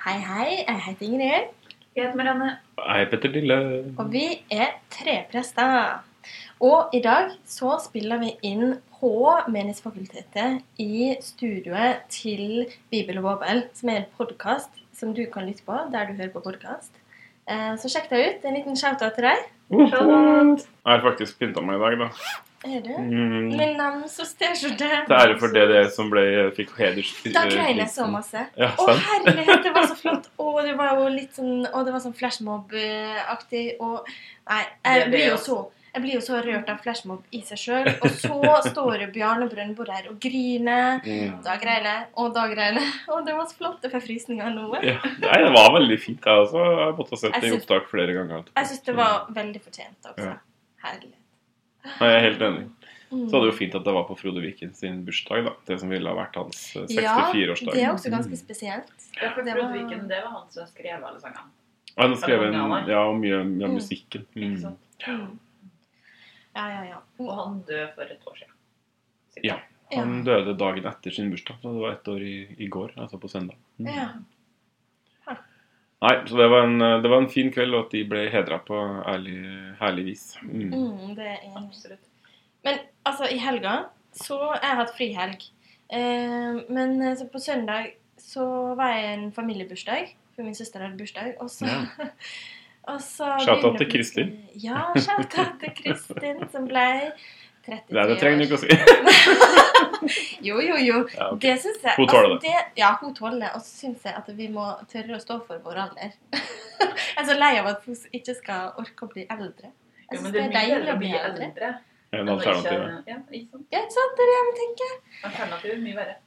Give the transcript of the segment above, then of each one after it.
Hei, hei. Jeg heter Ingrid. Jeg heter Marianne. heter Petter Lille. Og vi er treprester. Og i dag så spiller vi inn på Menighetsfakultetet i studioet til Bibel og Bobel, som er en podkast som du kan lytte på der du hører på podkast. Så sjekk det ut. En liten shout-out til deg. Uh -huh. Jeg har faktisk pynta meg i dag, da. Er du? Mm. Min navn så stæsjete. Til ære for det, det som ble, fikk heders... Da grein jeg så masse. Ja, Å, herlighet, det var så flott. Å, det var jo litt sånn Å, det var sånn flashmob-aktig. Og Nei, jeg det blir jo så jeg blir jo så rørt av flashmob i seg sjøl. Og så står jo Bjarne Brøndbo der og griner. Mm. Da greier jeg, og da greier jeg. Og det var så flott. Jeg får frysninger nå. Ja, nei, det var veldig fint. Jeg også Jeg måtte ha sett det i opptak flere ganger. Jeg syns det var veldig fortjent også. Ja. Herlig. Nei, jeg er helt enig. Mm. Så hadde det jo fint at det var på Frode Viken sin bursdag, da. Det som ville ha vært hans eh, 64-årsdag. Ja, det er også ganske spesielt. Ja, for Det var- Frode Viken, det var han som skrev alle sangene. Han skrev en, ja, og mye, av ja, musikken. Ikke Mm. sant? Mm. Ja, ja, ja. Og han døde for et år siden. Sikkert. Ja. Han døde dagen etter sin bursdag, så det var ett år i, i går, altså på søndag. Mm. ja. Nei, så det var, en, det var en fin kveld, og at de ble hedra på ærlig, herlig vis. Mm. Mm, det er. Absolutt. Men altså, i helga så Jeg har hatt frihelg. Eh, men eh, så på søndag så var jeg i en familiebursdag. For min søster hadde bursdag. Og så, Ja. og så Shout-out til Kristin. Ja, shout-out til Kristin, som ble 33 Nei, det trenger du ikke å si. Jo, jo, jo. Ja, okay. Det syns jeg Hun tåler altså, det. Ja, hun tåler det. Og så syns jeg at vi må tørre å stå for vår alder. jeg er så lei av at folk ikke skal orke å bli eldre. Jeg syns men det det er deilig å bli eldre. eldre. En alternativ. Ja, ikke sant? Ja, ikke sant? Det er det jeg vil tenke. Alternativ er mye verre.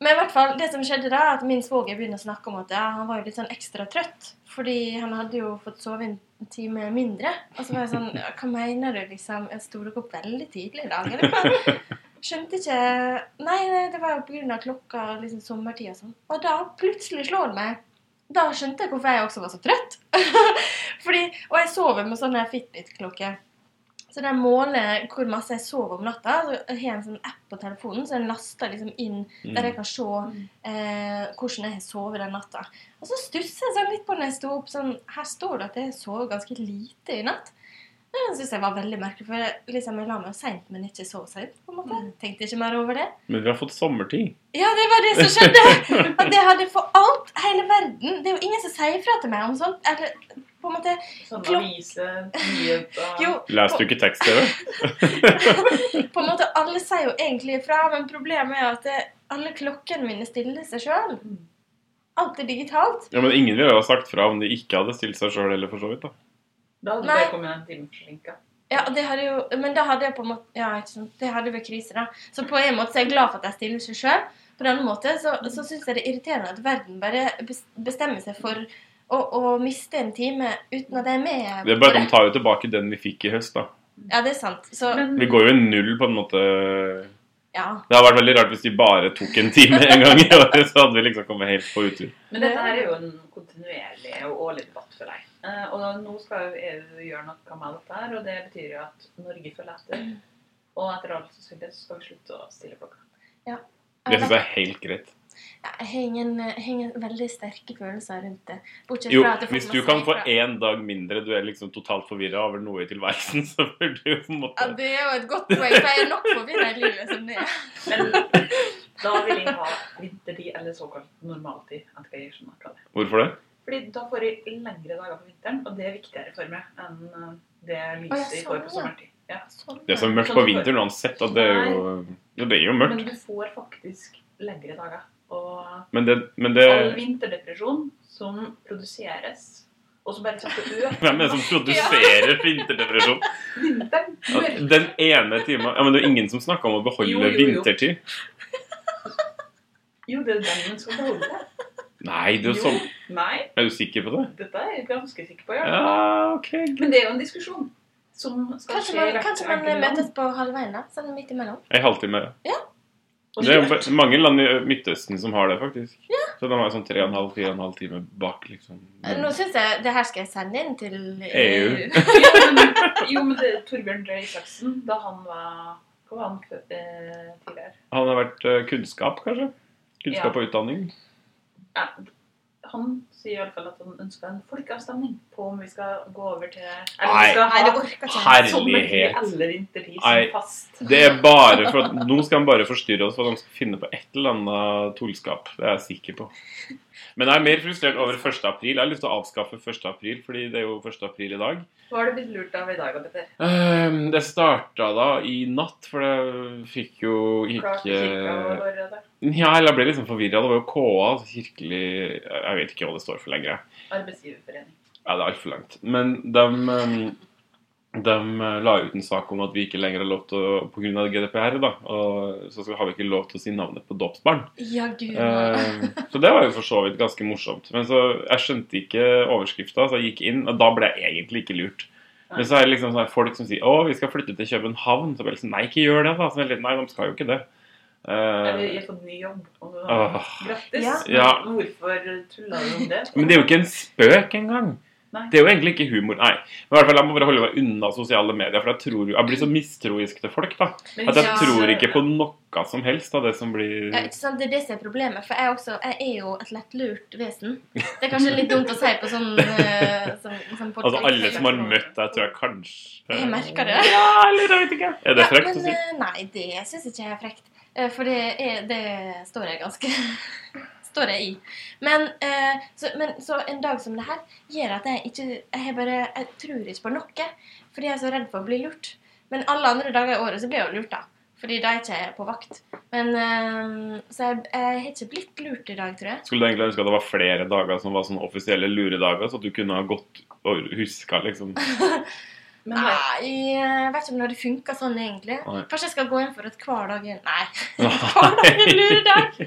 Men i hvert fall, det som skjedde da, at min svoger begynner å snakke om at ja, han var jo litt sånn ekstra trøtt. Fordi han hadde jo fått sove en time mindre. Og så var jeg sånn Hva mener du, liksom? Jeg sto dere opp veldig tidlig i dag, eller hva? Skjønte ikke Nei, det var jo av klokka liksom sommertid og sånn. Og da plutselig slår det meg. Da skjønte jeg hvorfor jeg også var så trøtt. Fordi, og jeg sover med sånn Fitbit-klokke. Så den måler hvor masse jeg sover om natta. Så jeg har en sånn app på telefonen, så den laster liksom inn der jeg Mm. kan se eh, hvordan jeg har sovet den natta. Og så stusser jeg sånn litt på når jeg sto opp. sånn, Her står det at jeg sover ganske lite i natt. Det syns jeg var veldig merkelig, for jeg, liksom, jeg la meg seint, men ikke så seint. på en måte. Tenkte ikke mer over det. Men vi har fått sommertid. Ja, det var det som skjedde! At jeg hadde for alt, hele verden. Det er jo ingen som sier fra til meg om sånt. Eller på en måte Sånn aviser, avise, nyheter Leste du ikke tekst-TV? på en måte alle sier jo egentlig ifra, men problemet er at det, alle klokkene mine stiller seg sjøl. Alt er digitalt. Ja, men ingen ville ha sagt fra om de ikke hadde stilt seg sjøl heller, for så vidt. da. Da hadde det Nei. kommet en time forsinka. Ja, det hadde jo, men da hadde jeg på en måte Ja, ikke sant. Det hadde vært krise, da. Så på en måte så er jeg glad for at jeg stiller seg sjøl. På den annen måte så, så syns jeg det er irriterende at verden bare bestemmer seg for å, å miste en time uten at jeg er med. Det er bare De tar jo tilbake den vi fikk i høst, da. Ja, det er sant. Så Men Vi går jo i null, på en måte. ja. Det hadde vært veldig rart hvis de bare tok en time en gang i året. Så hadde vi liksom kommet helt på utur. Men dette her er jo en kontinuerlig og årlig debatt for deg. Eh, og nå skal jo EU gjøre noe med dette her, og det betyr jo at Norge følger etter. Og etter alt sannsynlighet så skal vi slutte å stille klokka. Det syns jeg er helt greit. Jeg har ingen, ingen veldig sterke følelser rundt det. Bortsett Jo, fra at det hvis du kan få én dag mindre, du er liksom totalt forvirra over noe i tilværelsen, så bør du jo på en måte Ja, Det er jo et godt poeng, for jeg er nok forvirra i livet som det er. Men da vil jeg ha vintertid eller såkalt normaltid. Hva jeg skjønner hva det er. Hvorfor det? Fordi da får jeg lengre dager på vinteren, og det er viktigere for meg enn eh, det lyset jeg får på sånn, sommertid. Ja. Sånn, Det er så mørkt på vinteren uansett at det er jo mørkt det jo Men du får faktisk lengre dager. Og Men det, men det all vinterdepresjon som produseres, og så bare kommer til Hvem er det som produserer vinterdepresjon? Vinteren! Er- Den ene timen Ja, men det er ingen som snakker om å beholde Jo, jo, jo. vintertid. Jo, det er den som skal det. Nei, det er jo sånn Nei, Er du sikker på det? dette er jeg ganske sikker på. Ja. Ja, OK. Men det er jo en diskusjon som skal Kanskje skje man, kanskje man møtes på halvveien, da? Sånn midt imellom? En halvtime. Og Det er jo mange land i Midtøsten som har det, faktisk. Ja. Så de har sånn tre og en halv, fire og en halv time bak, liksom. Nå syns jeg det her skal jeg sende inn til EU. men, jo, men det, Torbjørn Røe Isaksen, da han var Hva var han eh, tidligere? Han har vært eh, kunnskap, kanskje? Kunnskap Ja. og utdanning. Ja, han sier i alle fall at han ønsker en folkeavstemning på om vi skal gå over til Eller Nei. om vi skal ha orker. Herlighet. sommertid eller vintertid Nei. som fast. Det er bare for at Nå skal de bare forstyrre oss for at de skal finne på et eller annet tullskap. Det er jeg sikker på. Men jeg er mer frustrert over 1. april. Jeg har lyst til å avskaffe 1. april, fordi det er jo 1. april i dag. Hva har du blitt lurt av i dag, Petter? Ehm, Det starta da i natt, for det fikk jo ikke kirka. Ja, eller jeg ble liksom forvirra. Det var jo KA, altså kirkelig Jeg vet ikke hva det står for lenger. Arbeidsgiverforening. Ja, det er altfor langt. Men de, ehm, de eh, la ut en sak om at vi ikke lenger har lov til å Pga. GDPR, da, og så har vi ikke lov til å si navnet på dåpsbarn. Ja, gud. Ehm, så det var jo for så vidt ganske morsomt. Men så jeg skjønte ikke overskrifta, så jeg gikk inn, og da ble jeg egentlig ikke lurt. Men så er det liksom sånn folk som sier 'Å, vi skal flytte til København'. Så blir det sånn Nei, ikke gjør det, da. Så er det litt, nei, de skal jo ikke det. Uh, Eller jeg fått ny jobb. Og du har... åh. Grattis. Ja. Ja. Hvorfor tulla du om det? Men det er jo ikke en spøk engang. Nei. Det er jo egentlig ikke humor. Nei. Men i hvert fall, Jeg må bare holde meg unna sosiale medier, for jeg, tror, jeg blir så mistroisk til folk. da. Men At jeg Ja. tror ikke på noe som helst av det som blir Ja, ikke sant? Det er det som er problemet. For jeg, også, jeg er jo et lettlurt vesen. Det er kanskje litt dumt å si på sånn, sånn, sånn. Altså, alle som har møtt deg, tror jeg kanskje Jeg merker det. Ja, eller jeg vet ikke. Er det Ja, frekt men, å si? eh, Nei, det syns ikke jeg er frekt. Eh, For det, er, det står jeg ganske Står jeg i. Men, eh, så, men så en dag som det her gjør at jeg ikke Jeg, bare, jeg tror ikke på noe. Fordi jeg er så redd for å bli lurt. Men alle andre dager i året så blir jeg jo lurt, da. Fordi da er jeg ikke på vakt. Men, eh, så jeg, jeg har ikke blitt lurt i dag, tror jeg. Skulle du egentlig ønske at det var flere dager som var sånne offisielle luredager, så at du kunne ha gått og huska, liksom? Men nei. Jeg vet ikke om det funker sånn, egentlig. Nei. Kanskje jeg skal gå inn for at hver dag er Nei. Hver dag er en luredag.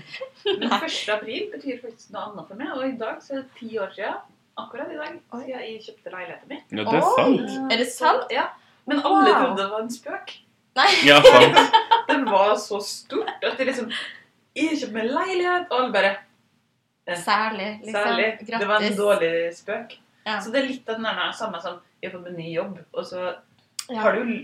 Men 1. april betyr faktisk noe annet for meg, og i dag så er det ti år siden, akkurat i dag, Oi. siden jeg kjøpte leiligheten min. Ja, det er Oi. sant. Er det sant? Ja. Men alle Wow. trodde det var en spøk. Nei. Ja, sant. Det var så stort at det liksom Jeg kjøpte meg leilighet, og alle bare Særlig, liksom. Særlig. Grattis. Det var en dårlig spøk. Ja. Så det er litt av den der samme som jeg har fått en ny jobb, og så har du jo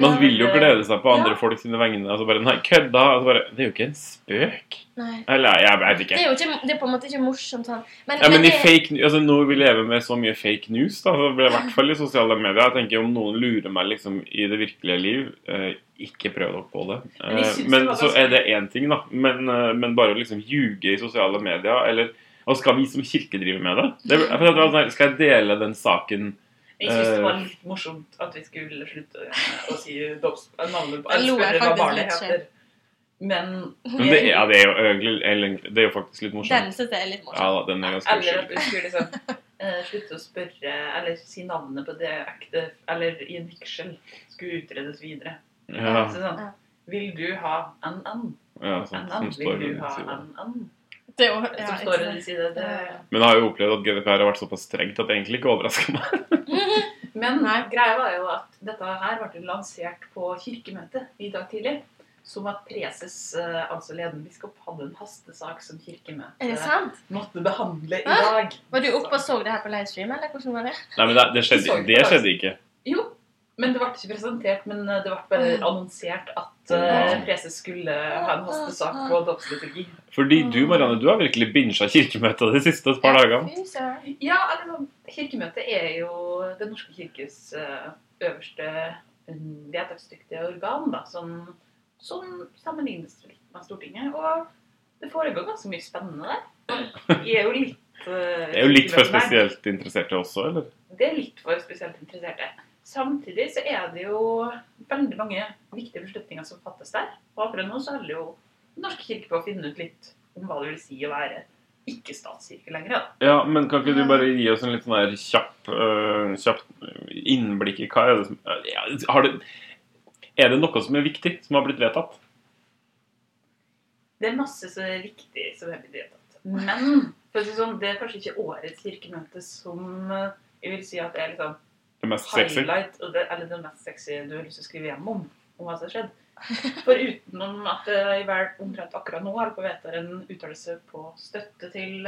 Man vil jo det- glede seg på andre Ja. folk sine vegne. Og så bare Nei, kødda! Altså bare Det er jo ikke en spøk. Nei. Eller jeg vet Det er jo ikke, det er på en måte ikke morsomt sånn. Men, Ja, men men det- fake, nu- altså Nå vi lever med så mye fake news, da, så blir det i hvert fall i sosiale medier. Jeg tenker Om noen lurer meg liksom i det virkelige liv, eh, ikke prøv dere på det. Men Eh, det men var så er det én ting, da. Men, eh, men bare å liksom ljuge i sosiale medier, eller Og skal vi som kirke drive med det? det det sånn skal jeg dele den saken Jeg syns det var Eh. litt morsomt at vi skulle slutte å si navnet på Jeg eller spørre hva selv. heter. Men Men det, ja, det er jo Det er jo faktisk litt morsomt. Den syns jeg er litt morsom. Ja da, den er ganske Eller at vi du skulle liksom uh, slutte å spørre eller si navnet på det ekte Eller i en vigsel skulle utredes videre. Ja, Så sånn Vil du ha NN? ja sånn, NN? Vil du ha. NN? Det var, ja, Som står ved side. Det... Ja. Men jeg har jo opplevd at GDPR har vært såpass strengt at det egentlig ikke overrasker meg. Men Nei. greia var jo at dette her ble lansert på kirkemøtet i dag tidlig. Som at preses, eh, altså ledende biskop, hadde en hastesak som kirkemøtet måtte behandle i Hæ? dag. Var du oppe og så det her på livestream, eller hvordan var det? Nei, men det, det, skjedde, det skjedde ikke. Men det ble ikke presentert, men eh, det ble bare annonsert at eh, preses skulle ha en hastesak på dåpsliturgi. Fordi du Marianne, du har virkelig binsja kirkemøtet de siste et par dagene. Ja, eller sånn, Kirkemøtet er jo Den norske kirkes eh, øverste vedtaksdyktige organ, da, som, som sammenlignes litt med Stortinget. Og det foregår ganske mye spennende der. Vi er jo litt Det er jo litt for spesielt interesserte også, eller? Det er litt for spesielt interesserte. Samtidig så er det jo veldig mange viktige beslutninger som fattes der. Og akkurat nå så holder jo Norsk kirke på å finne ut litt om hva det vil si å være ikke-statskirke lenger. da. Ja, men kan ikke du bare gi oss en litt sånn der kjapp, uh, kjapp innblikk i hva er det som ja, har det, Er det noe som er viktig, som har blitt vedtatt? Det er masse som er viktig som er blitt vedtatt. Men for å si det sånn, det er kanskje ikke årets kirkemøte som eh, jeg vil si at det er liksom Det mest sexy? highlight, og det, eller det mest sexy du har lyst til å skrive hjem om. om hva som har skjedd. For utenom at det i vel omtrent akkurat nå holder på å vedta en uttalelse på støtte til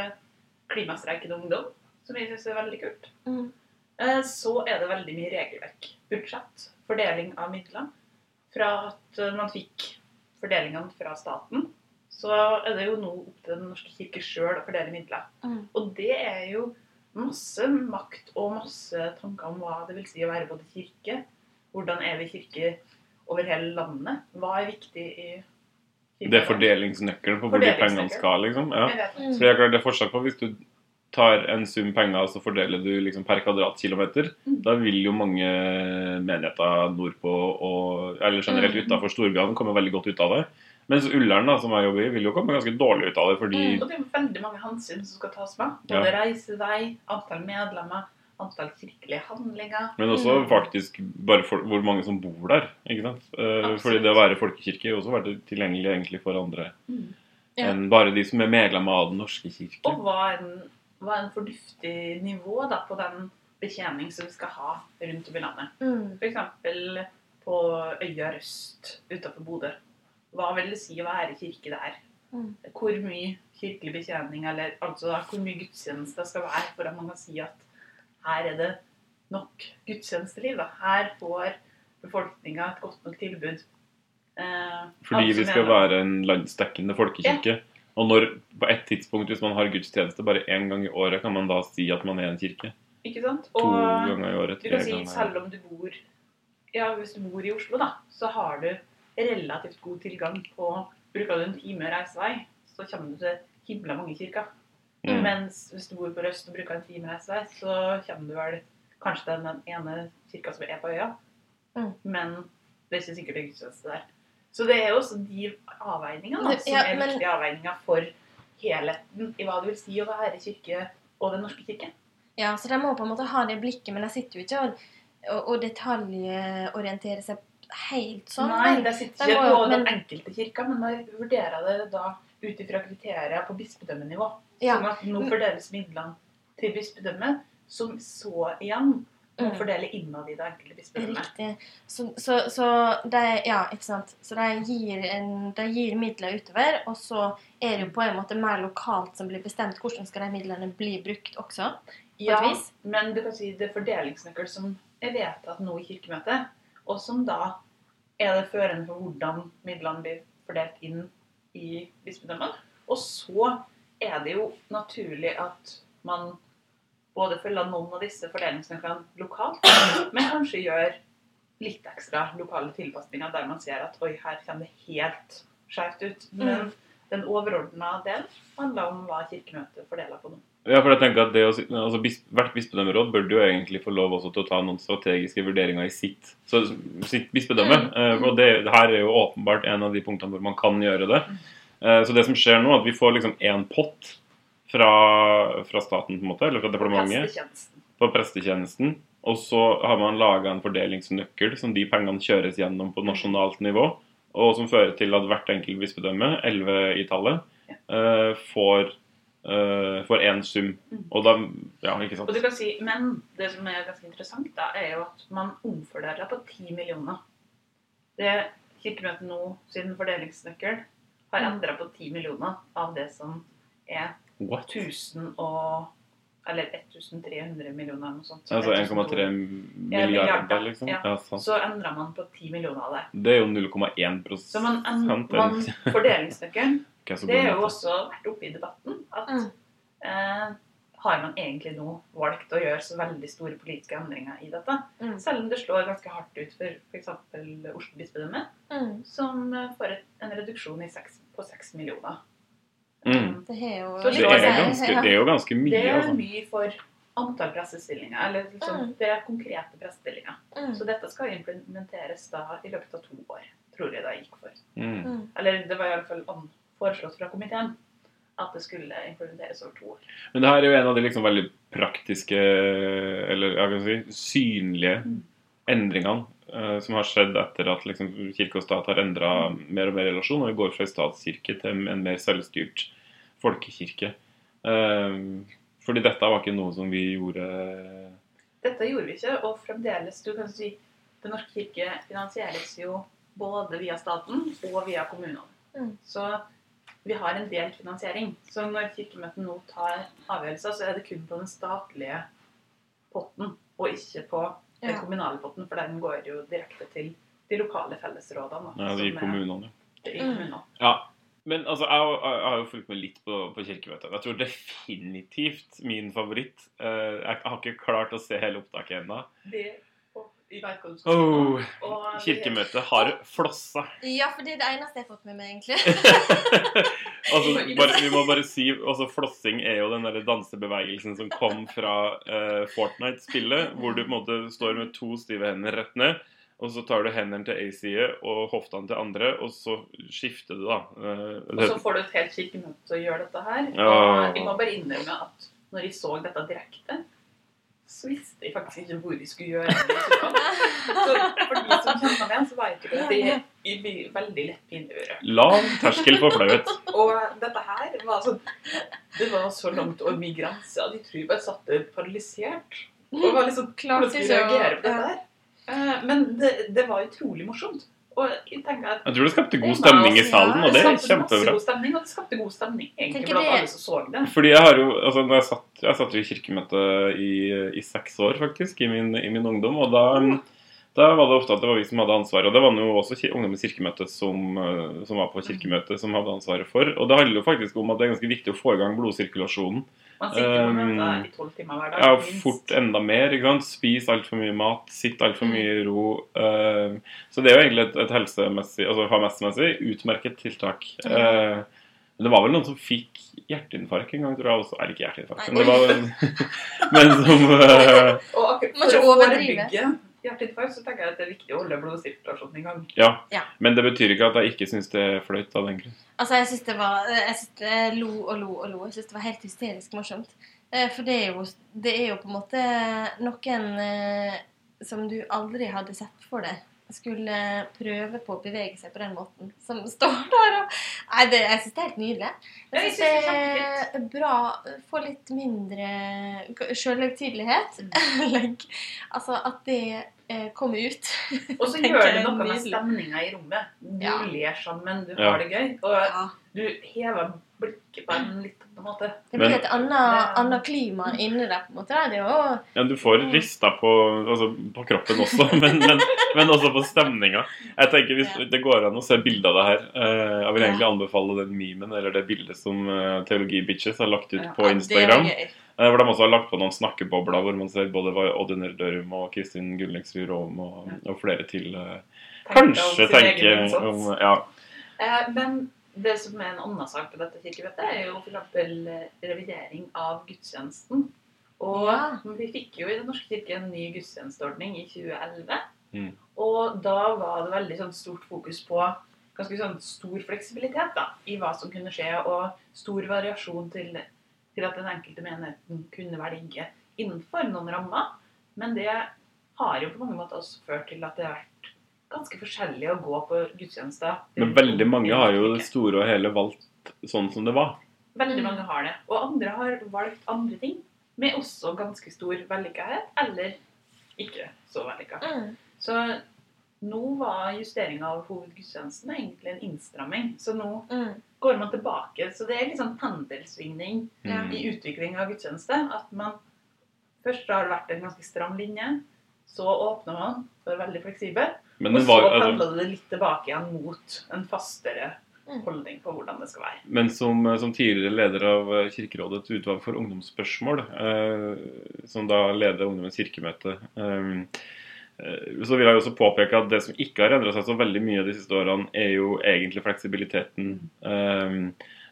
klimastreikende ungdom, som jeg syns er veldig kult, Mm. eh, så er det veldig mye regelverk. Budsjett, fordeling av midler. Fra at eh, man fikk fordelingene fra staten, så er det jo nå opp til Den norske kirke sjøl å fordele midler. Mm. Og det er jo masse makt og masse tanker om hva det vil si å være både kirke. Hvordan er vi kirke over hele landet? Hva er viktig i kirke? Det er fordelingsnøkkelen på hvor de pengene skal, liksom. Ja. Jeg vet Mm. For det er klart det er forskjell på hvis du tar en sum penger og så fordeler du liksom per kvadratkilometer. Mm. Da vil jo mange menigheter nordpå og eller generelt utafor utenfor storbyene komme veldig godt ut av det. Mens Ullern, da, som jeg jobber i, vil jo komme ganske dårlig ut av det. Fordi Mm. Og det er veldig mange hensyn som skal tas med. Ja. Både reisevei, antall medlemmer, antall kirkelige handlinger. Men også Mm. faktisk bare for, hvor mange som bor der. ikke sant? Eh, fordi det å være folkekirke også vært tilgjengelig egentlig for andre Ja. enn bare de som er medlemmer av Den norske kirke. Og hva er, en, hva er en fornuftig nivå da, på den betjening som vi skal ha rundt om i landet? Mm. F.eks. på øya Røst utenfor Bodø. Hva vil det si å være kirke der? Mm. Hvor mye kirkelig betjening, eller altså da, hvor mye gudstjeneste skal være for at man kan si at her er det nok gudstjenesteliv? da. Her får befolkninga et godt nok tilbud. Eh, Fordi vi skal mener- være en landsdekkende folkekirke. Og når på et tidspunkt, hvis man har gudstjeneste bare én gang i året, kan man da si at man er en kirke? Ikke sant? To Og ganger i året? du kan si ganger? selv om du bor Ja, hvis du bor i Oslo, da, så har du relativt god tilgang på Bruker du en time reisevei, så kommer du til himla mange kirker. Mm. Mens hvis du bor på Røst og bruker en time reisevei, så kommer du vel kanskje til den ene kirka som er på øya. Mm. Men det er ikke sikkert det er gudstjeneste der. Så det er jo også de avveiningene som ja, er men- viktige avveininger for helheten i hva det vil si å være kirke og Den norske kirke. Ja, så de må på en måte ha det blikket, men de sitter jo ikke og, og, og detaljorienterer seg helt sånn. Nei, det sitter ikke på den enkelte kirka, men man vurderer det da ut ifra kriterier på bispedømmenivå. Ja. Sånn at nå fordeles midlene til bispedømmet, som så igjen må Mm. fordele innad i det enkelte bispedømmet. Riktig. Så, så, så de, ja, gir, gir midler utover, og så er det jo på en måte mer lokalt som blir bestemt hvordan skal de midlene bli brukt også. Ja, men du kan si det er fordelingsnøkkel som er vedtatt nå i Kirkemøtet, og som da er det førende for hvordan midlene blir fordelt inn i bispedømmene. Og så er det jo naturlig at man både følger noen av disse fordelingsnøklene lokalt, men kanskje gjør litt ekstra lokale tilpasninger der man ser at oi, her kommer det helt skjevt ut. Men den overordna delen handler om hva Kirkemøtet fordeler på nå. Ja, for jeg tenker at det å, altså, Hvert bispedømmeråd burde jo egentlig få lov også til å ta noen strategiske vurderinger i sitt, så, sitt bispedømme. Eh, og det, det her er jo åpenbart en av de punktene hvor man kan gjøre det. Eh, så det som skjer nå, at vi får liksom én pott fra, fra staten, på en måte, eller fra departementet, Prestetjenesten. på prestetjenesten. Og så har man laga en fordelingsnøkkel som de pengene kjøres gjennom på nasjonalt nivå. Og som fører til at hvert enkelt bispedømme, 11 i tallet, eh, får eh, for én sum. Mm. Og da Ja, ikke sant? Og du kan si, Men det som er ganske interessant, da, er jo at man omfordeler på 10 millioner. Det Kirkemøtet nå sin fordelingsnøkkel har Mm. endra på 10 millioner av det som er What? 1000 og Eller 1300 millioner eller noe sånt. Så Altså 1,3 1200. Milliarder, liksom? Ja. Ja. Så endra man på 10 millioner av det. Det er jo 0,1 Så man, en, man? Fordelingsnøkkelen Det er god jo også vært oppe i debatten at Mm. eh, har man egentlig nå valgt å gjøre så veldig store politiske endringer i dette? Mm. Selv om det slår ganske hardt ut for f.eks. Oslo bispedømme, Mm. som eh, får et, en reduksjon i seks, på 6 millioner. Mm. Det er jo Det det er, ganske, det er jo ganske Det er altså. mye for antall pressestillinger. Eller liksom, Mm. det er konkrete pressestillinger. Mm. Så dette skal implementeres da i løpet av to år, tror jeg det gikk for. Eller det var iallfall foreslått fra komiteen at det skulle implementeres over to år. Men det her er jo en av de liksom veldig praktiske, eller jeg kan si, synlige Mm. endringene eh, som har skjedd etter at liksom, kirke og stat har endra mer og mer relasjon, og vi går fra en statskirke til en mer selvstyrt folkekirke. Eh, fordi dette var ikke noe som vi gjorde Dette gjorde vi ikke, og fremdeles du kan si, Den norske kirke finansieres jo både via staten og via kommunene. Mm. Så vi har en delt finansiering. Så når Kirkemøtet nå tar avgjørelser, så er det kun på den statlige potten, og ikke på den Ja. kommunale potten, for den går jo direkte til de lokale fellesrådene. da, ja, de som er- kommunene. Mm. kommunene. Ja. Men altså, jeg, har- jeg har jo fulgt med litt på, på Kirkemøtet. Jeg tror definitivt min favoritt. Eh, jeg har ikke klart å se hele opptaket ennå. Det vet hva du skal. Oh, Og Kirkemøtet har flossa. Ja, for det er det eneste jeg har fått med meg, egentlig. altså, bare, vi må bare si altså, Flossing er jo den der dansebevegelsen som kom fra uh, Fortnite-spillet, hvor du på en måte står med to stive hender rett ned. Og så tar du hendene til én side og hoftene til andre, og så skifter du, da. Uh, Og så får du et helt kirkemøte til å gjøre dette her. Ja. Og jeg må bare innrømme at når jeg så dette direkte, så visste jeg faktisk ikke hvor jeg skulle gjøre det. Så for de som kjenner meg igjen, så vet du at det jeg blir veldig lett pinøret. Lav terskel for flauhet. Og dette her var sånn Det var så langt over min grense at jeg tror jeg bare satt der paralysert. Og var liksom klar jeg å- reagere på dette her? Eh, Men det, det var utrolig morsomt. Og jeg at Jeg tror det skapte god stemning i salen, og det er kjempebra. god stemning, og det skapte god stemning egentlig blant alle som så det. Fordi jeg har jo altså jeg satt, jeg satt jo i kirkemøte i, i seks år, faktisk, i min, i min ungdom. Og da, da var det ofte at det var vi som hadde ansvaret. Og det var det jo også Ungdommens kirkemøte som, eh, som var på kirkemøtet, som hadde ansvaret for. Og det handler jo faktisk om at det er ganske viktig å få i gang blodsirkulasjonen. Man sitter på Um, møter i tolv timer hver dag. Ja, minst. fort enda mer. ikke sant? Spis altfor mye mat, sitt altfor mye i ro. eh, så det er jo egentlig et, et helsemessig, altså HMS-messig utmerket tiltak. Eh, men det var vel noen som fikk hjerteinfarkt en gang, tror jeg også. Eller ikke hjerteinfarkt, men det var Men som uh, Og akkurat for å overdrive. forebygge hjerteinfarkt, så tenker jeg at det er viktig å holde blodsirkulasjonen i gang. Ja. Ja. Men det betyr ikke at jeg ikke syns det er flaut av den grunn. Altså, jeg syns det var Jeg synes det lo og lo og lo. Jeg syns det var helt hysterisk morsomt. Eh, For det er jo, det er jo på en måte noen eh, som du aldri hadde sett for deg skulle prøve på å bevege seg på den måten. Som står der og Nei, det, jeg syns det er helt nydelig. Jeg syns synes det er bra bra Få litt mindre sjølhøytidelighet. Mm. altså at det eh, komme ut. Og så gjør det noe med stemninga i rommet. Du Ja. ler sammen, du Ja. har det gøy. Og Ja. du hever blikket på en litt annen måte. Det blir Men- et annet, annet klima inni der. på en måte. Det er jo Ja, du får rista på, altså, på kroppen også, men, men, men også på stemninga. Jeg tenker Hvis Ja. det går an å se bilde av det her eh, Jeg vil Ja. egentlig anbefale den memen eller det bildet som eh, Teologi Bitches har lagt ut Ja, på Ja, Instagram. Det er gøy. Eh, Hvor de også har lagt på noen snakkebobler hvor man ser både Oddiner Dørum og Kristin Gullneksrud Rom og, og flere til. kanskje Tenker om Ja. Eh, Men det som er en annen sak på dette kirkemøtet, er jo f.eks. revidering av gudstjenesten. Og Ja. vi fikk jo i Den norske kirke en ny gudstjenesteordning i 2011. Mm. Og da var det veldig sånn stort fokus på ganske sånn stor fleksibilitet da, i hva som kunne skje, og stor variasjon til, til at den enkelte menigheten kunne velge innenfor noen rammer. Men det har jo på mange måter også ført til at det har vært ganske forskjellig å gå på gudstjenester. Men veldig mange har jo det store og hele valgt sånn som det var. Veldig mange har det. Og andre har valgt andre ting med også ganske stor vellykkethet, eller ikke så vellykka. Mm. Så nå var justeringa av hovedgudstjenesten egentlig en innstramming. Så nå Mm. går man tilbake. Så det er litt sånn pendelsvingning Mm. i utvikling av gudstjeneste. At man Først har det vært en ganske stram linje. Så åpner man for veldig fleksibel. Men Og så var, altså, pendler det litt tilbake igjen mot en fastere Mm. holdning på hvordan det skal være. Men som, som tidligere leder av Kirkerådets utvalg for ungdomsspørsmål, eh, som da leder Ungdommens kirkemøte, eh, så vil jeg også påpeke at det som ikke har endra seg så veldig mye de siste årene, er jo egentlig fleksibiliteten. Eh,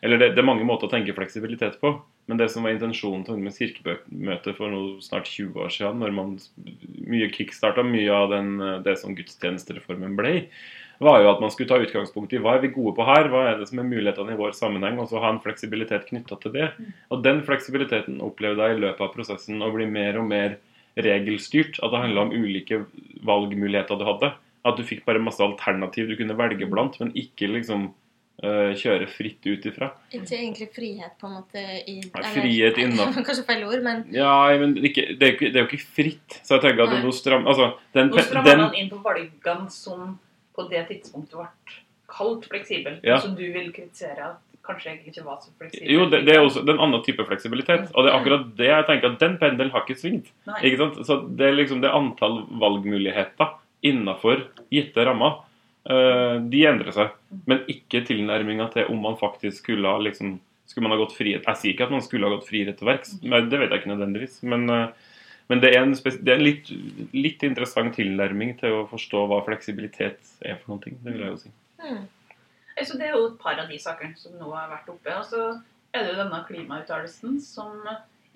eller det, det er mange måter å tenke fleksibilitet på, men det som var intensjonen til Ungdommens kirkemøte for noe snart 20 år siden, når man mye kickstarta mye av den, eh, det som gudstjenestereformen ble, var jo at man skulle ta utgangspunkt i hva er vi gode på her, hva er det som er mulighetene i vår sammenheng, og så ha en fleksibilitet knytta til det. Og den fleksibiliteten opplevde jeg i løpet av prosessen å bli mer og mer regelstyrt. At det handla om ulike valgmuligheter du hadde. At du fikk bare masse alternativ du kunne velge blant, men ikke liksom uh, kjøre fritt ut ifra. Ikke egentlig frihet, på en måte. I, Nei, frihet innenfor. Kanskje feil ord, men Ja, men det er, ikke, det, er jo ikke, det er jo ikke fritt. Så jeg tenker at Nei. nå stram, altså, den, Nå strammer den, man inn på valgene som på det tidspunktet ble kalt fleksibel, Ja. som du vil kritisere at kanskje egentlig ikke var så fleksibel. Jo, det, det er også en annen type fleksibilitet. Og det er akkurat det jeg tenker at den pendelen har ikke svingt. Ikke sant? Så det er liksom det antall valgmuligheter innafor gitte rammer. Uh, de endrer seg. Men ikke tilnærminga til om man faktisk skulle ha liksom, skulle man ha gått frihet. Jeg sier ikke at man skulle ha gått friere til verks, det vet jeg ikke nødvendigvis. Men, uh, men det er en, det er en litt, litt interessant tilnærming til å forstå hva fleksibilitet er for noen ting. Det vil jeg jo si. Mm. Eh, Så det er jo et par av de sakene som nå har vært oppe. Og så er det jo denne klimauttalelsen som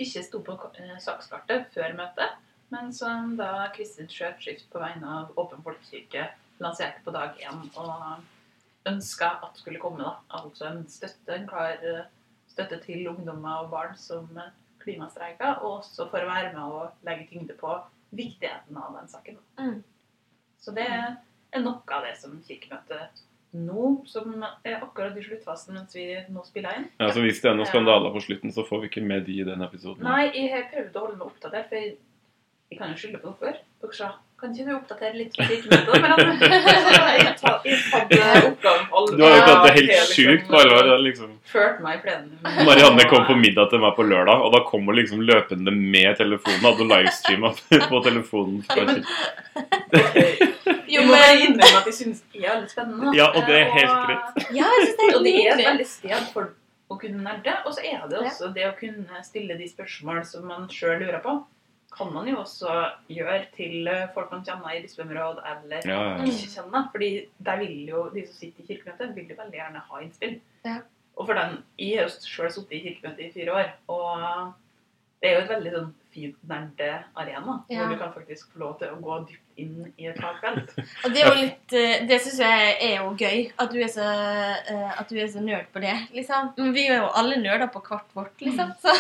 ikke sto på eh, sakskartet før møtet, men som da Kristin Skjøtskift på vegne av Åpen folkekirke lanserte på dag én og ønska at skulle komme. da. Altså en støtte, en klar eh, støtte til ungdommer og barn som klimastreika, og også for å være med og legge tyngde på viktigheten av den saken. Mm. Så det er noe av det som Kirkemøtet nå, som er akkurat i sluttfasen mens vi nå spiller inn. Ja, så Hvis det er noen skandaler på slutten, så får vi ikke med de i den episoden. Nei, jeg har prøvd å holde meg oppdatert, for jeg, jeg kan jo skylde på dere. Dere sa kan ikke du oppdatere litt på Kirkemøtet? Men jeg hadde oppgaven på alvor. Du har jo tatt det helt liksom, sjukt på alvor. Liksom. Ført meg i plenum. Marianne kom på middag til meg på lørdag, og da kom hun liksom løpende med telefonen. Hadde livestreama på telefonen. Jo, men jeg jeg innrømmer at jeg syns det er veldig spennende. Ja, og det er helt greit. Ja, jeg synes det er Og det er et veldig sted for å kunne nerde. Og så er det også det å kunne stille de spørsmål som man sjøl lurer på. Kan man jo også gjøre til eh, folk man kjenner i bispemråd eller Ja, ja. ikke kjenner. Fordi der vil jo de som sitter i kirkemøtet, vil jo veldig gjerne ha innspill. Ja. Og for den, Jeg har jo sjøl sittet i kirkemøtet i fire år, og det er jo et veldig sånn fint nerdearena. Ja. Hvor du kan faktisk få lov til å gå dypt inn i et fagfelt. Og det er jo litt eh, Det syns jeg er jo gøy. At du er så, eh, at du er så nerd på det, liksom. Men vi er jo alle nerder på hvert vårt, liksom. Så.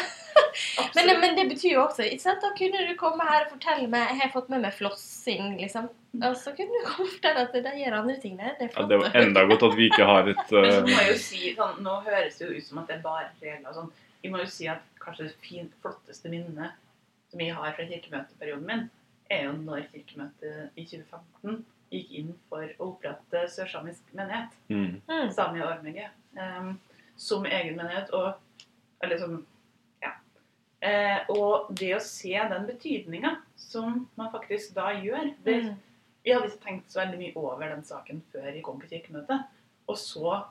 Men, men det betyr jo også ikke sant? Da kunne du komme her og fortelle meg Jeg har fått med meg flossing, liksom. Og så kunne du komme og fortelle at de gjør andre ting der. Det er Ja, det var enda godt at vi ikke har et Men så uh, må jeg jo si, sånn, Nå høres det jo ut som at det er bare regler og sånn. Jeg må jo si at kanskje det fint, flotteste minnet som jeg har fra kirkemøteperioden min, er jo når kirkemøtet i 2015 gikk inn for å opprette sørsamisk menighet, mm. Mm. Sami og Ormege, Um, som egen menighet. Og, eller som Ja. Eh, og det å se den betydninga som man faktisk da gjør det, Mm. jeg hadde ikke tenkt så veldig mye over den saken før jeg kom på kirkemøtet. Og så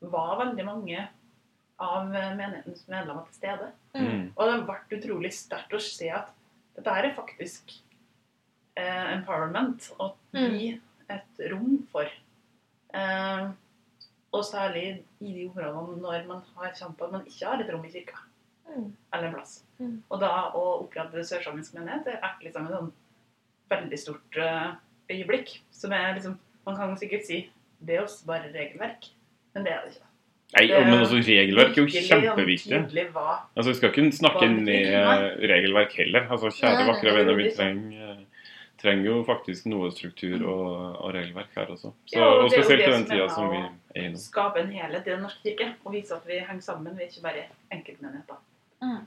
var veldig mange av menighetens medlemmer til stede. Mm. Og det ble utrolig sterkt å se at dette her er faktisk eh, empowerment. Å gi et rom for. Eh, og særlig i de områdene når man har kjent på at man ikke har et rom i kirka. Mm. Eller en plass. Mm. Og da å opprette sørsamisk menighet det er liksom et sånn veldig stort eh, øyeblikk. Som er liksom Man kan sikkert si det er også bare regelverk, men det er det ikke. Nei, Det- men altså, regelverk er jo kjempeviktig. Altså, Vi skal ikke snakke ned regelverk heller. Altså, Kjære, Nei, vakre venner, vi er trenger, trenger jo faktisk noe struktur og, og regelverk her også. Så, Ja, og og spesielt i den som tida som vi er i nå. skape en helhet i Den norske kirke og vise at vi henger sammen. Vi er ikke bare enkeltmenigheter. Mm.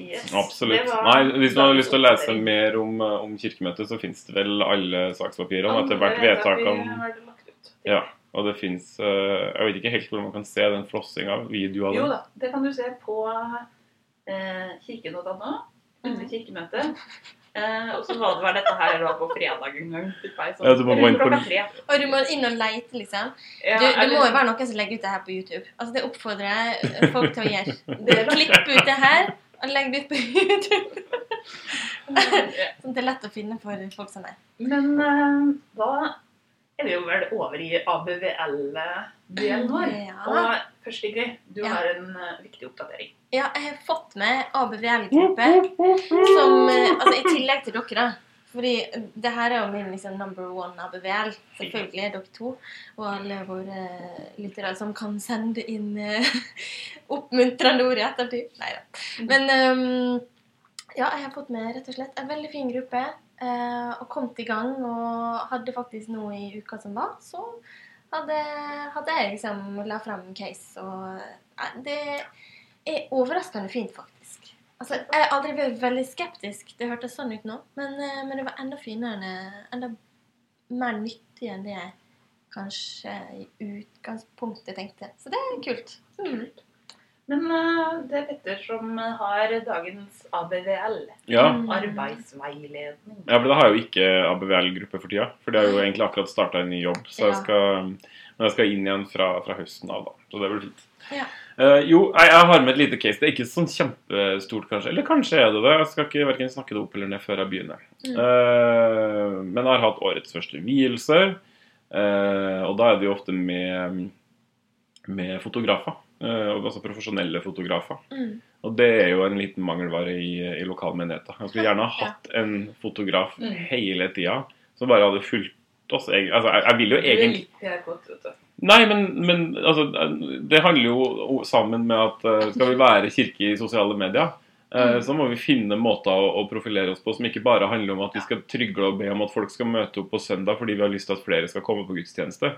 Yes. Absolutt. Var Nei, Hvis man har lyst til å lese mer om, eh, om Kirkemøtet, så finnes det vel alle sakspapirene etter hvert vedtakene. Ja, og det finnes eh, Jeg vet ikke helt hvor man kan se den flossinga. Video av Jo da, det kan du se på eh, kirke.no under kirkemøtet. Eh, og så var det vel dette her da på fredag en gang. jeg, sånn Ja, du må gå inn på- Og du må inn og leite, liksom. Ja, Du, det eller- må jo være noen som legger ut det her på YouTube. Altså, Det oppfordrer jeg folk til å gjøre. Klipp ut det her og legg det ut på YouTube. Sånn at det er lett å finne for folk som er. Men eh, da er vi jo vel over i ABVL-delen vår. Ja. Og først, Ingrid, du Ja. har en eh, viktig oppdatering. Ja, jeg har fått med ABVL-gruppe som eh, Altså, i tillegg til dere, da. Fordi det her er jo min liksom, number one ABVL. Selvfølgelig er dere to. Og alle våre lyttere som kan sende inn uh, oppmuntrende ord i ettertid. Nei da. Men um, ja, jeg har fått med rett og slett en veldig fin gruppe. Eh, og kom i gang. Og hadde faktisk noe i uka som var, så hadde, hadde jeg liksom la frem case. Og det er overraskende fint, faktisk. Altså, Jeg har aldri vært veldig skeptisk. Det hørtes sånn ut nå. Men, eh, men det var enda finere, enda mer nyttig enn det jeg kanskje i utgangspunktet tenkte. Så det er kult. Mm. Men eh, det er Petter som har dagens ABVL. Ja. Mm. Arbeidsveiledning. Ja, for det har jeg jo ikke ABVL-gruppe for tida. For det har jo egentlig akkurat starta en ny jobb. Så jeg skal, men jeg skal inn igjen fra, fra høsten av, da. Så det blir fint. Ja. Uh, jo, jeg, har med et lite case. Det er ikke sånn kjempestort, kanskje. Eller kanskje er det det. Jeg skal ikke hverken snakke det opp eller ned før jeg begynner. Mm. Uh, men jeg har hatt årets første vielse. Uh, og da er det jo ofte med, med fotografer. Eh, altså profesjonelle fotografer. Mm. Og det er jo en liten mangelvare i, i lokalmenigheten. Jeg skulle gjerne ha hatt en fotograf Mm. hele tida som bare hadde fulgt oss. Jeg, Altså, jeg, jeg vil jo Du er egentlig litt PR-kåt, vet du. Nei, men, men altså, det handler jo sammen med at eh, skal vi være kirke i sosiale medier, eh, Mm. så må vi finne måter å, å profilere oss på som ikke bare handler om at vi skal trygle og be om at folk skal møte opp på søndag fordi vi har lyst til at flere skal komme på gudstjeneste.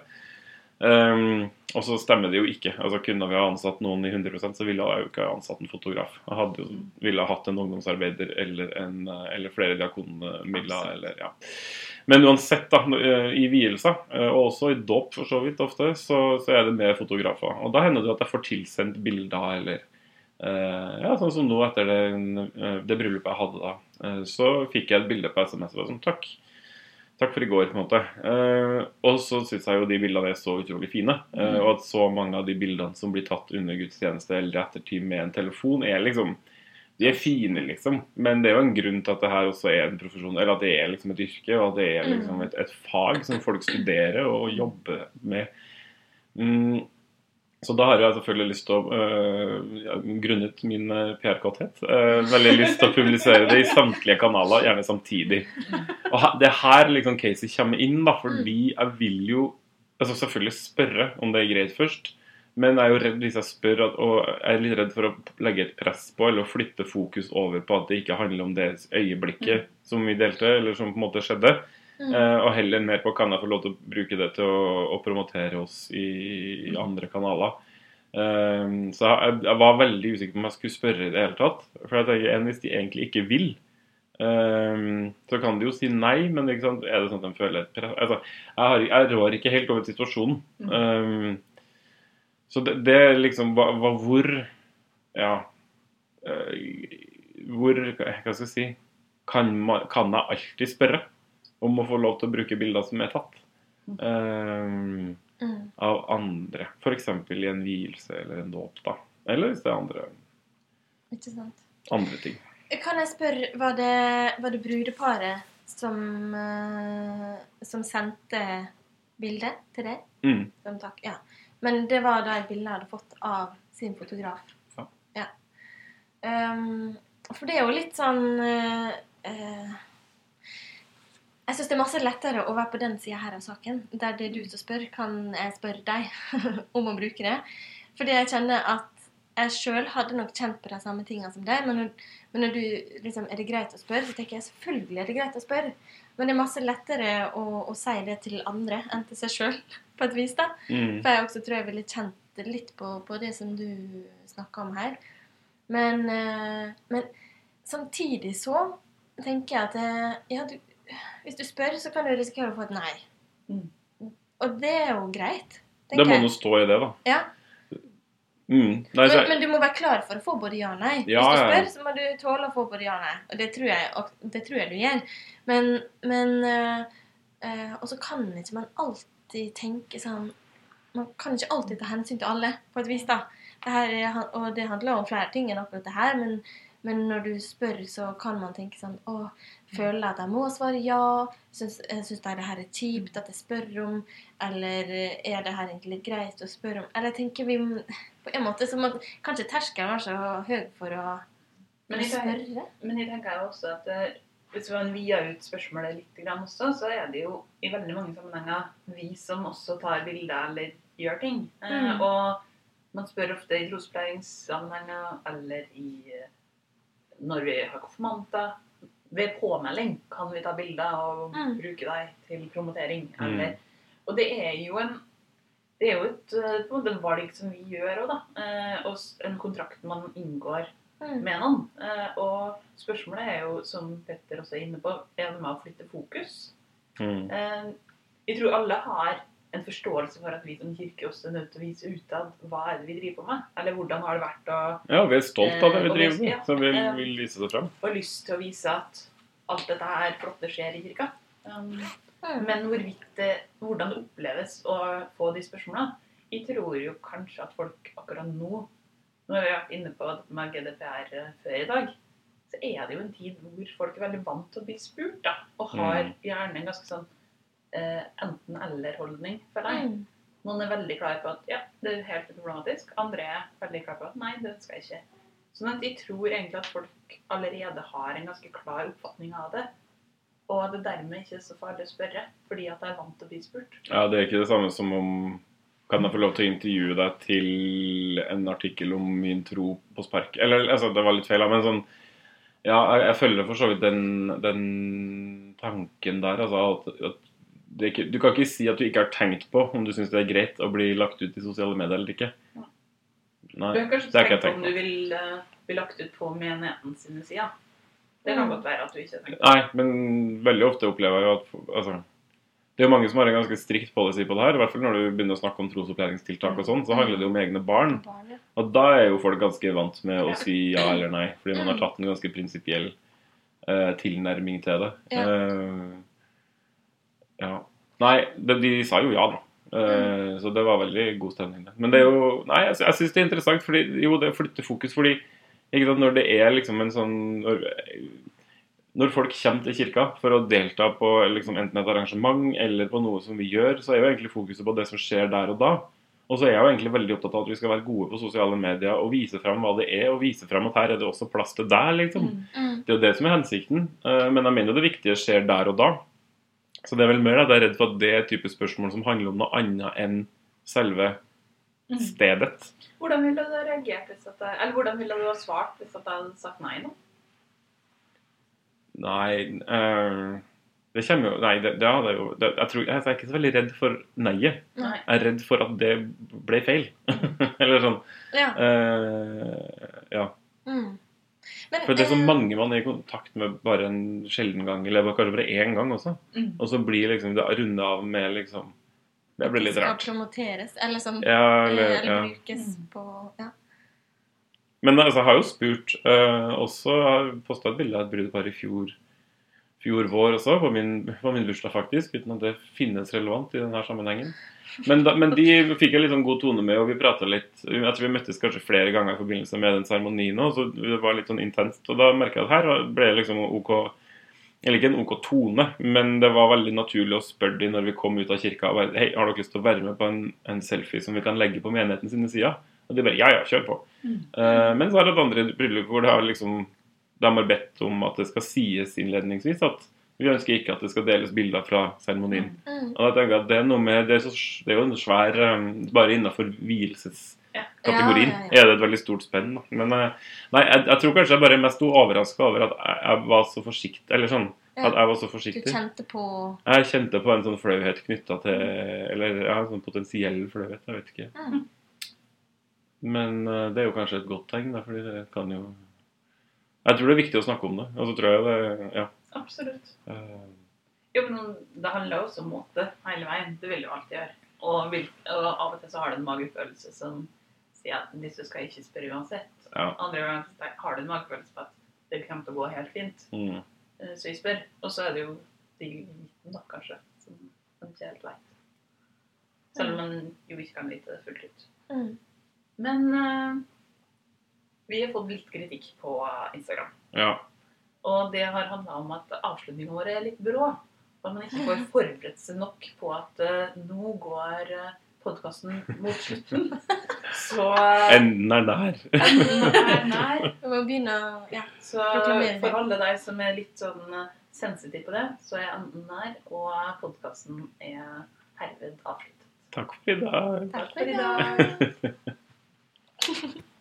Um, og så stemmer det jo ikke. Altså Kunne vi ha ansatt noen i 100% så ville jeg jo ikke ha ansatt en fotograf. Jeg hadde jo, ville ha hatt en ungdomsarbeider eller, en, eh, eller flere diakonmidler. Eller, ja. Men uansett, da, eh, i vielser, eh, og også i dåp for så vidt ofte, så, så er det med fotografer. Og da hender det at jeg får tilsendt bilder eller Uh, Ja, sånn som nå etter det, det bryllupet jeg hadde da. Så fikk jeg et bilde på SMS og sånn Takk. Takk for i går, på en måte. Uh, og så syns jeg jo de bildene er så utrolig fine. eh, og at så mange av de bildene som blir tatt under gudstjeneste eller ettertid med en telefon, er liksom De er fine, liksom. Men det er jo en grunn til at det her også er en profesjon, eller at det er liksom et yrke, og at det er liksom et, et fag som folk studerer og jobber med. Mm. Så da har jeg selvfølgelig lyst til å, øh, grunnet min øh, PR-kåthet, øh, veldig lyst til å publisere det i samtlige kanaler, gjerne samtidig. Og det er her liksom Casey kommer inn, da, fordi jeg vil jo altså selvfølgelig spørre om det er greit først. Men jeg er jo redd hvis jeg spør, at, og jeg er litt redd for å legge et press på eller å flytte fokus over på at det ikke handler om det øyeblikket som vi delte, eller som på en måte skjedde. Mm. Eh, og heller mer på kan jeg få lov til å bruke det til å, å promotere oss i, i andre kanaler. Eh, så jeg, jeg var veldig usikker på om jeg skulle spørre i det hele tatt. For jeg tenker, en, hvis de egentlig ikke vil, eh, så kan de jo si nei, men er det sånn at de føler altså, jeg, har, jeg rår ikke helt over situasjonen. Eh, så det, det liksom hva, hva, Hvor Ja. eh, hvor Hva skal jeg si kan, man, kan jeg alltid spørre om å få lov til å bruke bilder som er tatt um, av andre? F.eks. i en vielse eller en dåp. da. Eller hvis det er andre, andre ting. Kan jeg spørre, var det, var det brudeparet som, eh, som sendte bildet til deg? Mm. Som takk, ja. Men det var da et bilde jeg hadde fått av sin fotograf. Ja. Um, for det er jo litt sånn uh, eh, Jeg syns det er masse lettere å være på den sida her av saken, der det er du som spør, kan jeg spørre deg om å bruke det. Fordi jeg kjenner at jeg sjøl hadde nok kjent på de samme tingene som deg, men men når du liksom Er det greit å spørre? Så tenker jeg selvfølgelig er det greit å spørre. Men det er masse lettere å, å si det til andre enn til seg sjøl, på et vis. da. Mm. For jeg også tror jeg ville kjent litt på, på det som du snakka om her. Men, eh, men samtidig så tenker jeg at jeg ja, du, hvis du spør, så kan du risikere å få et nei. Mm. Og det er jo greit. Det må nå stå i det, da. Ja, Mm. Nei, så, men, men du må være klar for å få både ja og nei. Ja, Hvis du ja. spør, så må du tåle å få både ja og nei. Og det tror jeg, og det tror jeg du gjør. Men, men øh, øh, Og så kan ikke man alltid tenke sånn Man kan ikke alltid ta hensyn til alle, på et vis. da. Det her og det handler om flere ting enn akkurat det her, men, men når du spør, så kan man tenke sånn Å, føler jeg at jeg må svare ja? Syns, eh, syns jeg det her er kjipt at jeg spør om? Eller eh, er det her egentlig greit å spørre om? Eller jeg tenker vi på en måte så må kanskje terskelen var så høy for å Men jeg, tenker, men jeg tenker også at eh, hvis man vier ut spørsmålet litt også, så er det jo i veldig mange sammenhenger vi som også tar bilder eller gjør ting. Eh, Mm. Og man spør ofte i trospleiingssammenhenger eller i eh, når vi har konfirmanter. Ved påmelding kan vi ta bilder og Mm. bruke deg til promotering. Mm. Og det er jo en det er jo et eh, på en måte valg som vi gjør òg, da. Eh, og en kontrakt man inngår Mm. med noen. Eh, og spørsmålet er jo, som Petter også er inne på, er det med å flytte fokus. mm. Eh, jeg tror alle har en forståelse for at vi som kirke også er nødt til å vise utad hva er det vi driver på med. Eller hvordan har det vært å Ja, vi er stolt av det vi Eh, vi- driver med, ja, så vi eh, vil vise det fram. Og lyst til å vise at alt dette her flotte skjer i kirka. Um, Mm. men hvorvidt det, hvordan det oppleves å få de spørsmålene Jeg tror jo kanskje at folk akkurat nå Nå har vi vært inne på med GDPR eh, før i dag. Så er det jo en tid hvor folk er veldig vant til å bli spurt, da. Og har Mm. gjerne en ganske sånn eh, enten-eller-holdning, føler jeg. Mm. Noen er veldig klar på at ja, det er helt problematisk. Andre er veldig klar på at nei, det skal jeg ikke. Sånn at jeg tror egentlig at folk allerede har en ganske klar oppfatning av det. Og at det dermed ikke er så farlig å spørre, fordi at jeg er vant til å bli spurt. Ja, det er ikke det samme som om Kan jeg få lov til å intervjue deg til en artikkel om min tro på spark? Eller, altså, det var litt feil, men sånn Ja, jeg, jeg følger for så vidt den, den tanken der, altså at, at ikke, Du kan ikke si at du ikke har tenkt på om du syns det er greit å bli lagt ut i sosiale medier eller ikke. Nei. Du har kanskje det har ikke tenkt på om du vil uh, bli lagt ut på menigheten sine sider. Det kan Mm. godt være at du ikke har tenkt på Nei, men veldig ofte opplever jeg jo at altså, Det er jo mange som har en ganske strikt policy på det her. I hvert fall når du begynner å snakke om trosopplæringstiltak og sånn, så handler det jo om egne barn. Barn. Og da er jo folk ganske vant med å si ja eller nei, fordi man har tatt en ganske prinsipiell eh, tilnærming til det. Ja. Eh, ja. Nei, de, de sa jo ja, da. Eh, Så det var veldig god stemning. Men det er jo Nei, jeg, jeg syns det er interessant, fordi jo, det flytter fokus. Fordi ikke sant, når det er liksom en sånn når, når folk kommer til kirka for å delta på liksom, enten et arrangement eller på noe som vi gjør, så er jo egentlig fokuset på det som skjer der og da. Og så er jeg jo egentlig veldig opptatt av at vi skal være gode på sosiale medier og vise fram hva det er, og vise fram at her er det også plass til deg, liksom. Mm. Mm. Det er jo det som er hensikten. Eh, Men jeg mener det viktige skjer der og da. Så det er vel mer at jeg er redd for at det er type spørsmål som handler om noe annet enn selve Mm. stedet. Hvordan ville du reagert hvis at Eller hvordan ville du ha svart hvis at jeg hadde sagt nei nå? Nei eh, Det kommer jo Nei, det, det hadde jo det, jeg, tror, jeg er ikke så veldig redd for nei-et. Nei. Jeg er redd for at det ble feil. Eller sånn. Ja. Uh, ja. Mm. Men, For det er så eh, mange man er i kontakt med bare en sjelden gang, eller kanskje bare én gang også. Mm. Og så blir liksom det runda av med liksom Det blir litt skal rart. promoteres, eller sånn Ja, eh, eller, Eller ja. brukes Mm. på Ja. Men altså, jeg har jo spurt uh, også Jeg posta et bilde av et brudepar i fjor, fjor vår også, på min, på min bursdag, faktisk. Uten at det finnes relevant i denne sammenhengen. Men, da, men de fikk jeg litt sånn god tone med, og vi prata litt Jeg tror vi møttes kanskje flere ganger i forbindelse med den seremonien òg, så det var litt sånn intenst. Og da merka jeg at her ble det liksom OK Eller ikke en OK tone, men det var veldig naturlig å spørre dem når vi kom ut av kirka og bare Hei, har dere lyst til å være med på en, en selfie som vi kan legge på menigheten sine sider? Og de bare Ja, ja, kjør på. Mm. Uh, men så er det et andre bryllup hvor det har liksom, de har bedt om at det skal sies innledningsvis at vi ønsker ikke at det skal deles bilder fra seremonien. Mm. Og jeg tenker at Det er noe med, det er, så, det er jo en svær um, Bare innenfor vielseskategorien Ja, ja, ja. er det et veldig stort spenn. da. Men eh, nei, jeg, jeg tror kanskje jeg bare mest sto overraska over at jeg, jeg var så forsiktig. Eller sånn, at jeg var så forsiktig. Du kjente på Jeg kjente på en sånn flauhet knytta til Eller ja, en sånn potensiell flauhet. Jeg vet ikke. mm. Men eh, det er jo kanskje et godt tegn, da, fordi det kan jo Jeg tror det er viktig å snakke om det. Og så tror jeg det Ja. Absolutt. Uh, Jo, men det handler også om måte hele veien. Det vil du alltid gjøre. Og, vil, og av og til så har du en magefølelse som sier at hvis du skal ikke spørre uansett. ja. Andre ganger har du en magefølelse på at det kommer til å gå helt fint. Mm. Eh, Så jeg spør. Og så er det jo de liten midten, da, kanskje, som man ikke helt veit. Selv om man jo ikke kan vite det fullt ut. mm. Men uh, vi har fått litt kritikk på Instagram. ja. Og det har handla om at avslutningene våre er litt brå. At man ikke får forberedt seg nok på at uh, nå går podkasten mot slutten. Så eh, Enden er der. enden er nær. Vi må begynne å Ja. Så for alle deg som er litt sånn eh, sensitiv på det, så er enden nær, og podkasten er herved avsluttet. Takk for i dag. Takk for i dag.